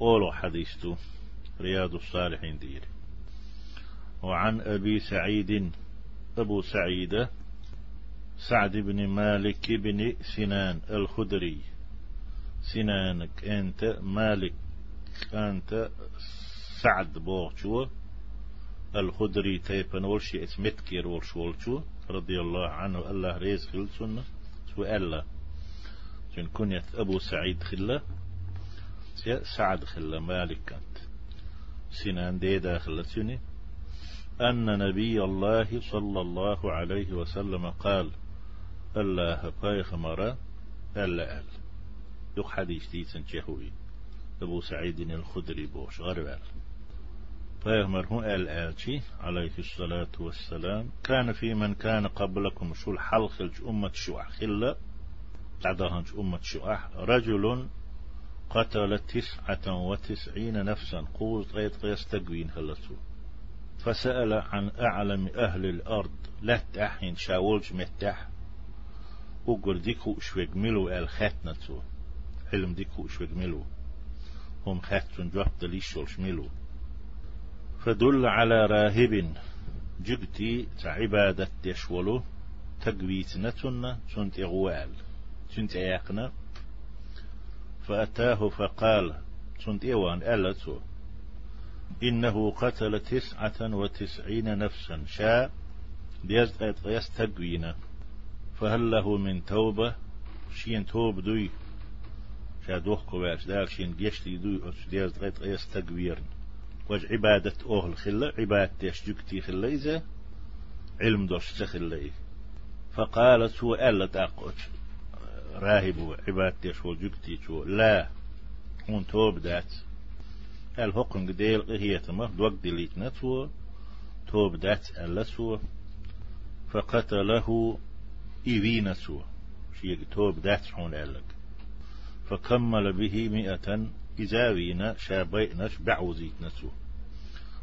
أولو حديثتو رياض الصالحين دير. وعن أبي سعيد أبو سعيد سعد بن مالك بن سنان الخدري. سنانك أنت مالك أنت سعد بوغشو الخدري تيبن ولشي إسمتكير ولشولشو رضي الله عنه الله ريز خلصنا سؤال شن كنيت أبو سعيد خلة سعد خلة مالك كانت سنان ديدا خلة أن نبي الله صلى الله عليه وسلم قال الله مرة ألا أل. يق حديث ديسن شهوي أبو سعيد الخدري بوش غربال. فيغمر هو الآتي عليه الصلاة والسلام. كان في من كان قبلكم شو الحلخ أمة شوع خلة تعدهن أمة شوع رجل قتل تسعة وتسعين نفسا. قوز غيط غيس تقوين هلتو فسأل عن أعلم أهل الأرض. لا تحين شاولج متح وقر ديكو اشوك ملو الختنتو علم ديكو اشوك ملو. هم خاتون جواب دليشولش ملو. فدل على راهب جبتي تعبادة يشولو تقويتنتنا سنت إغوال. سنت إيقنا فأتاه فقال سنت إيوان ألتو إنه قتل تسعة وتسعين نفسا شاء يستقوينا. فهل له من توبة؟ شين توب دوي. شا دوخ كواش دال شين جيشتي دوي يستقويرن. وج عبادة أهل خلة عبادة يشجكتي خلة إذا؟ علم دوش تخلة فقالت هو ألا تأقوش. راهب عبادة يشول جكتي شو لا هون توب دات. الحكم قديل هي تمه دوق دليت نتو توب دات ألا سو فقتله إيوين سو شيء توب دات حون ألك فكمل به مئة إزاوينا شابينش بعوزيت نسو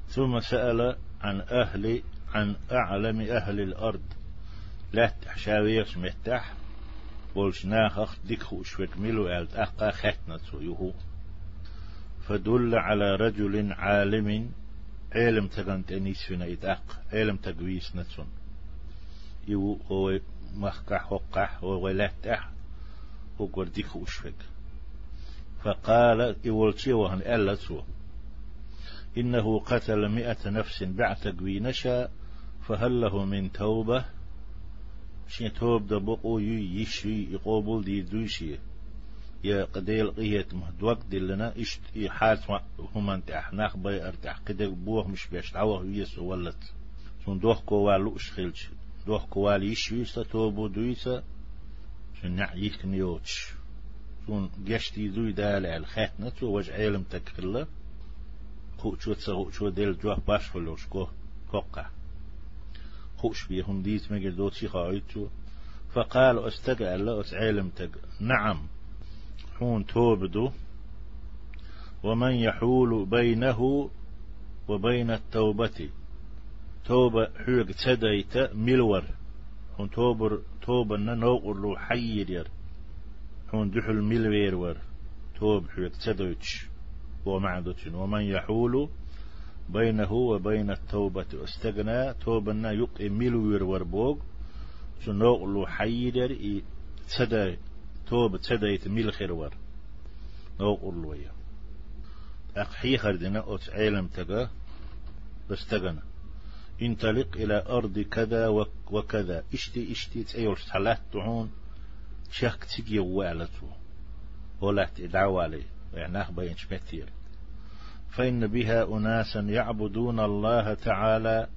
ثم سأل عن أهل عن أعلم أهل الأرض. لا تحشاويش متح بولش ناخخ ديكو شوك ميلو ألت أقا ختنا يهو فدل على رجل عالم علم تغنت أنيس فينا إتاق علم تقويس نتسون. يو هو مخكح وقح وغلاتح وقر ديكو شوك فقال إولتي وهن ألا سوه إنه قتل مئة نفس بعد نشأ فهل له من توبة؟ شي توب دبقو يشي يقوبل دي دوشي يا قديل قيت مهدوك دلنا اشت يحات هم انت احناخ باي ارتاح قدر بوه مش بيش تعوه يس ولت سون دوخ كوالو اشخلش دوخ كوال يشي توبو دويسا شن نعيك نيوتش سون جشتي دوي دالع الخاتنة وجع علم تكفله خوشو تسا ديل جوه باش فلوش كو كوكا خوش بيهم ديت مجر دوتي خايتو فقال استقع الله اتعلم تق نعم حون توبدو ومن يحول بينه وبين التوبة. توبة حوق تديت ملور. حون توبر توبة نوقر له حير حون دحل ملوير ور. توب حوق تديتش. ومعدة ومن يحول بينه وبين التوبة. استغنى توبنا يقي ملوير وربوغ سنوغلو حيدر إي تدا توب تدا خير ور نوغلو يا. أقحي خردنا أوت عالم تغا. بستغنى انطلق إلى أرض كذا وكذا. إشتي إشتي تأيول ثلاث تعون شاك تيجي وعلته ولا تدعوا عليه يعني أخبين شمتير فإن بها أناسا يعبدون الله تعالى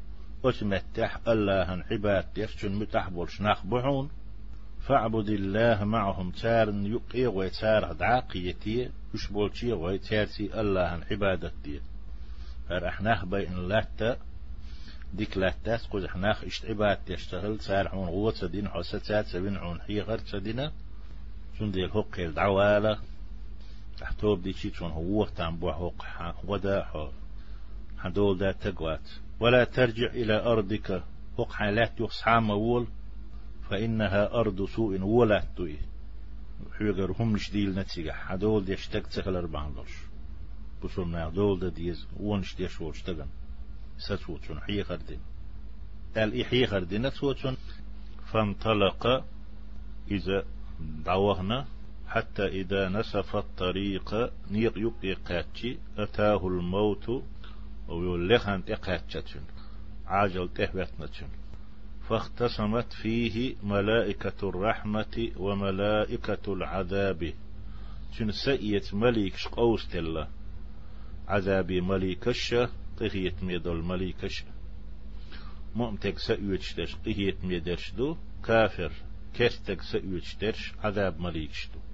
وتمتح الله عباد يفجن متحبولش نخبحون فاعبد الله معهم تار يقي ويتار دعاقيتي يشبولتي ويتارتي الله عبادتي. فرح نخبي إن لاتا ديك لاتا سقوز حناخ إشت عباد يشتغل تار عون غوة سدين حوستات سبين عون حيغر سدين سندي الهقي الدعوالة تحتوب دي شيتون هو تام بوحوق ودا حدول دا تقوات ولا ترجع إلى أرضك. وق حالات يخصحام أول فإنها أرض سوء ولا توي حيغر هم شديل نتيجة حدول دي اشتك تخل أربعان درش بسوم دول ديز ونش ديش وشتغن ستوتون حي خردين ال إحي خردين توتون فانطلق. إذا دعوهنا. حتى إذا نسف الطريق نيق يقي قاتشي أتاه الموت ويولخان تقاتشتون عاجل تهبتنتون فاختصمت فيه ملائكة الرحمة وملائكة العذاب. شن سئيت مليك شقوس تلا. عذابي مليكش قهيت ميدل مليكش. مؤمتك سئيوش قهيت ميدرش دو. كافر كستك سئيوش درش عذاب مليكش دو.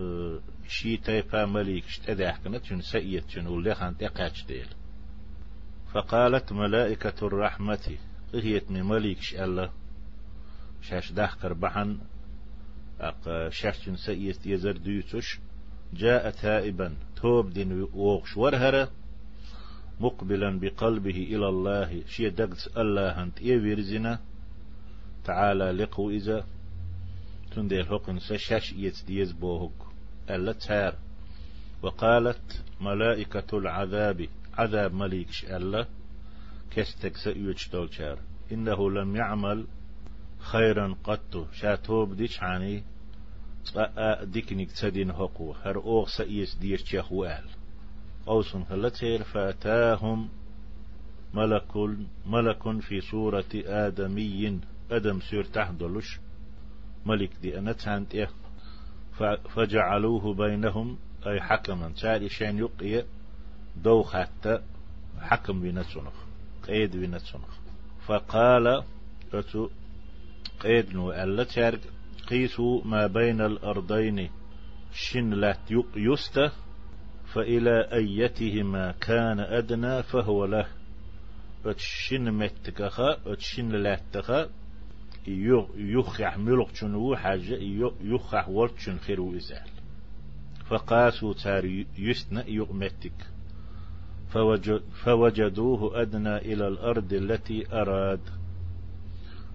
آه شي تيفا مليكش تدحكنا شن سئيت شن ولخان تقاتش ديل فقالت ملائكة الرحمة قهيت من مليكش الله شاش دحكر بحن أق شاشن سئيت يزر ديوتش جاء تائبا توب دين ووغش ورهرة مقبلا بقلبه إلى الله شي دقت الله انت يويرزنا تعالى لقو إذا تندير حقن سشاش يتديز بوهك ألا تار وقالت ملائكة العذاب عذاب مليكش ألا كستك سيوش دولشار إنه لم يعمل خيرا قط. شاتوب ديش عني. ديكنيك تسدين هقو هر أوغ سئيس ديش تيخ وآل أوسن هلتير فأتاهم ملك ملك في صورة آدمي أدم سير تحدلش. ملك دي أنا تانت فجعلوه بينهم أي حكما. ساري شان يقي دو حتى حكم بنتسنخ قيد بنتسنخ فقال أتو قيد نو ألا تارك قيسوا ما بين الأرضين شن لا يست فإلى أيتهما كان أدنى فهو له. أتشن متكخا أتشن لاتخا يخح ملق شنو حاجة يخح ورد شن خير وإزال فقاسوا تار يستنا يغمتك. فوجد فوجدوه أدنى إلى الأرض التي أراد.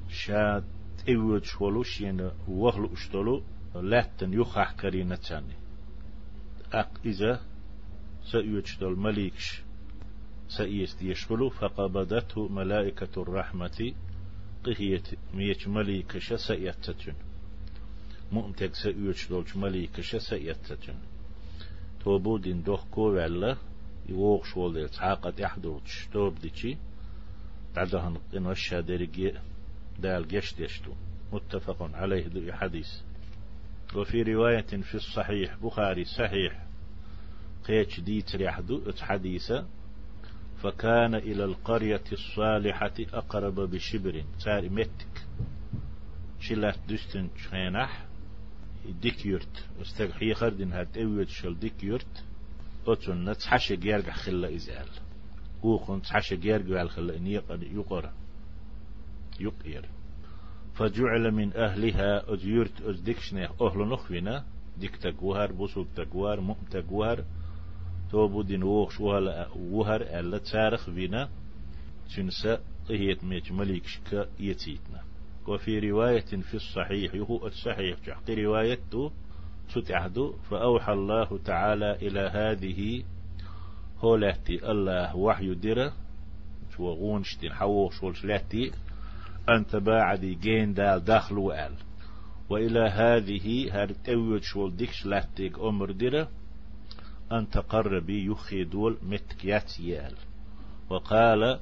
شاد إيوج شولوش ين وهل أشتلو لاتن يخح كرينة تاني أق إذا سيوجدل مليكش. سيست يشغلو فقبضته ملائكة الرحمة قهيت ميت مليكش سيتتن مؤمتك سيوجدل مليكش سيتتن توبودين دوخ كو ولا يوغ شول ديل تعاقد يحضرتش توب ديشي بعدها نقين وشها درجي دال جشت يشتو متفق عليه ذو حديث وفي رواية في الصحيح بخاري صحيح قيتش ديت ريحدو حديثة فكان إلى القرية الصالحة أقرب بشبر. سار متك. شلات دستن شخينح ديك يرت استغحي خردن هات اويد شل ديك يرت أتون نتحشى جيرجع خلا إزال. وخن تحشى جيرجع خلا نيق يقرأ يقير. فجعل من أهلها أجيرت أزدكشنه أهل نخونا ديك تقوهر بوسوك تقوهر مؤم تقوهر توبو دين ووخ وهلا وهر ألا تارخ بنا تنسى قهيت ميت مليك شكا يتيتنا. وفي رواية في الصحيح يهو الصحيح تحت روايته تتعهد فأوحى الله تعالى إلى هذه هولاتي. الله وحي ديرة وغونشتين حووش شولشلاتي أن تباعدي جين دال داخل وقال وإلى هذه هر تويت شول ديكش لاتيك أمر ديرة أن تقربي يخي دول متكيات يال وقال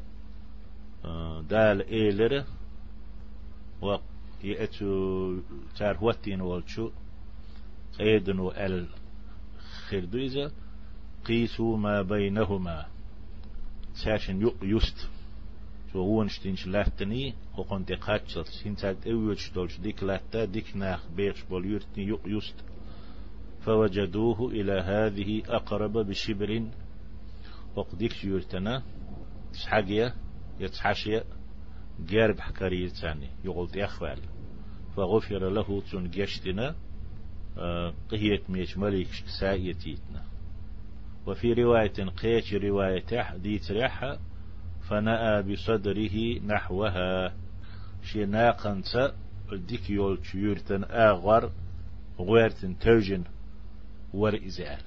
آه، دال إيلر ويأتو تار هوتين والشو قيدن وأل خردويزة قيسوا ما بينهما. ساشن يست سوون شتينش لاتني وقن تقاتشل سنتات اويوش دولش ديك لاتا ديك ناخ بيرش بول يرتني يق يست فوجدوه إلى هذه أقرب بشبر. وقديك يرتنا تسحقيا يتحشيا جارب حكاري ثاني يقول يخوال فغفر له تون جشتنا آه، قهيت ميش مليك سايتيتنا. وفي رواية قيش رواية ديت ريحة فنأى بصدره نحوها. شي ناقنسا ديك يول تيورتن آغر غويرتن توجن. ور إزال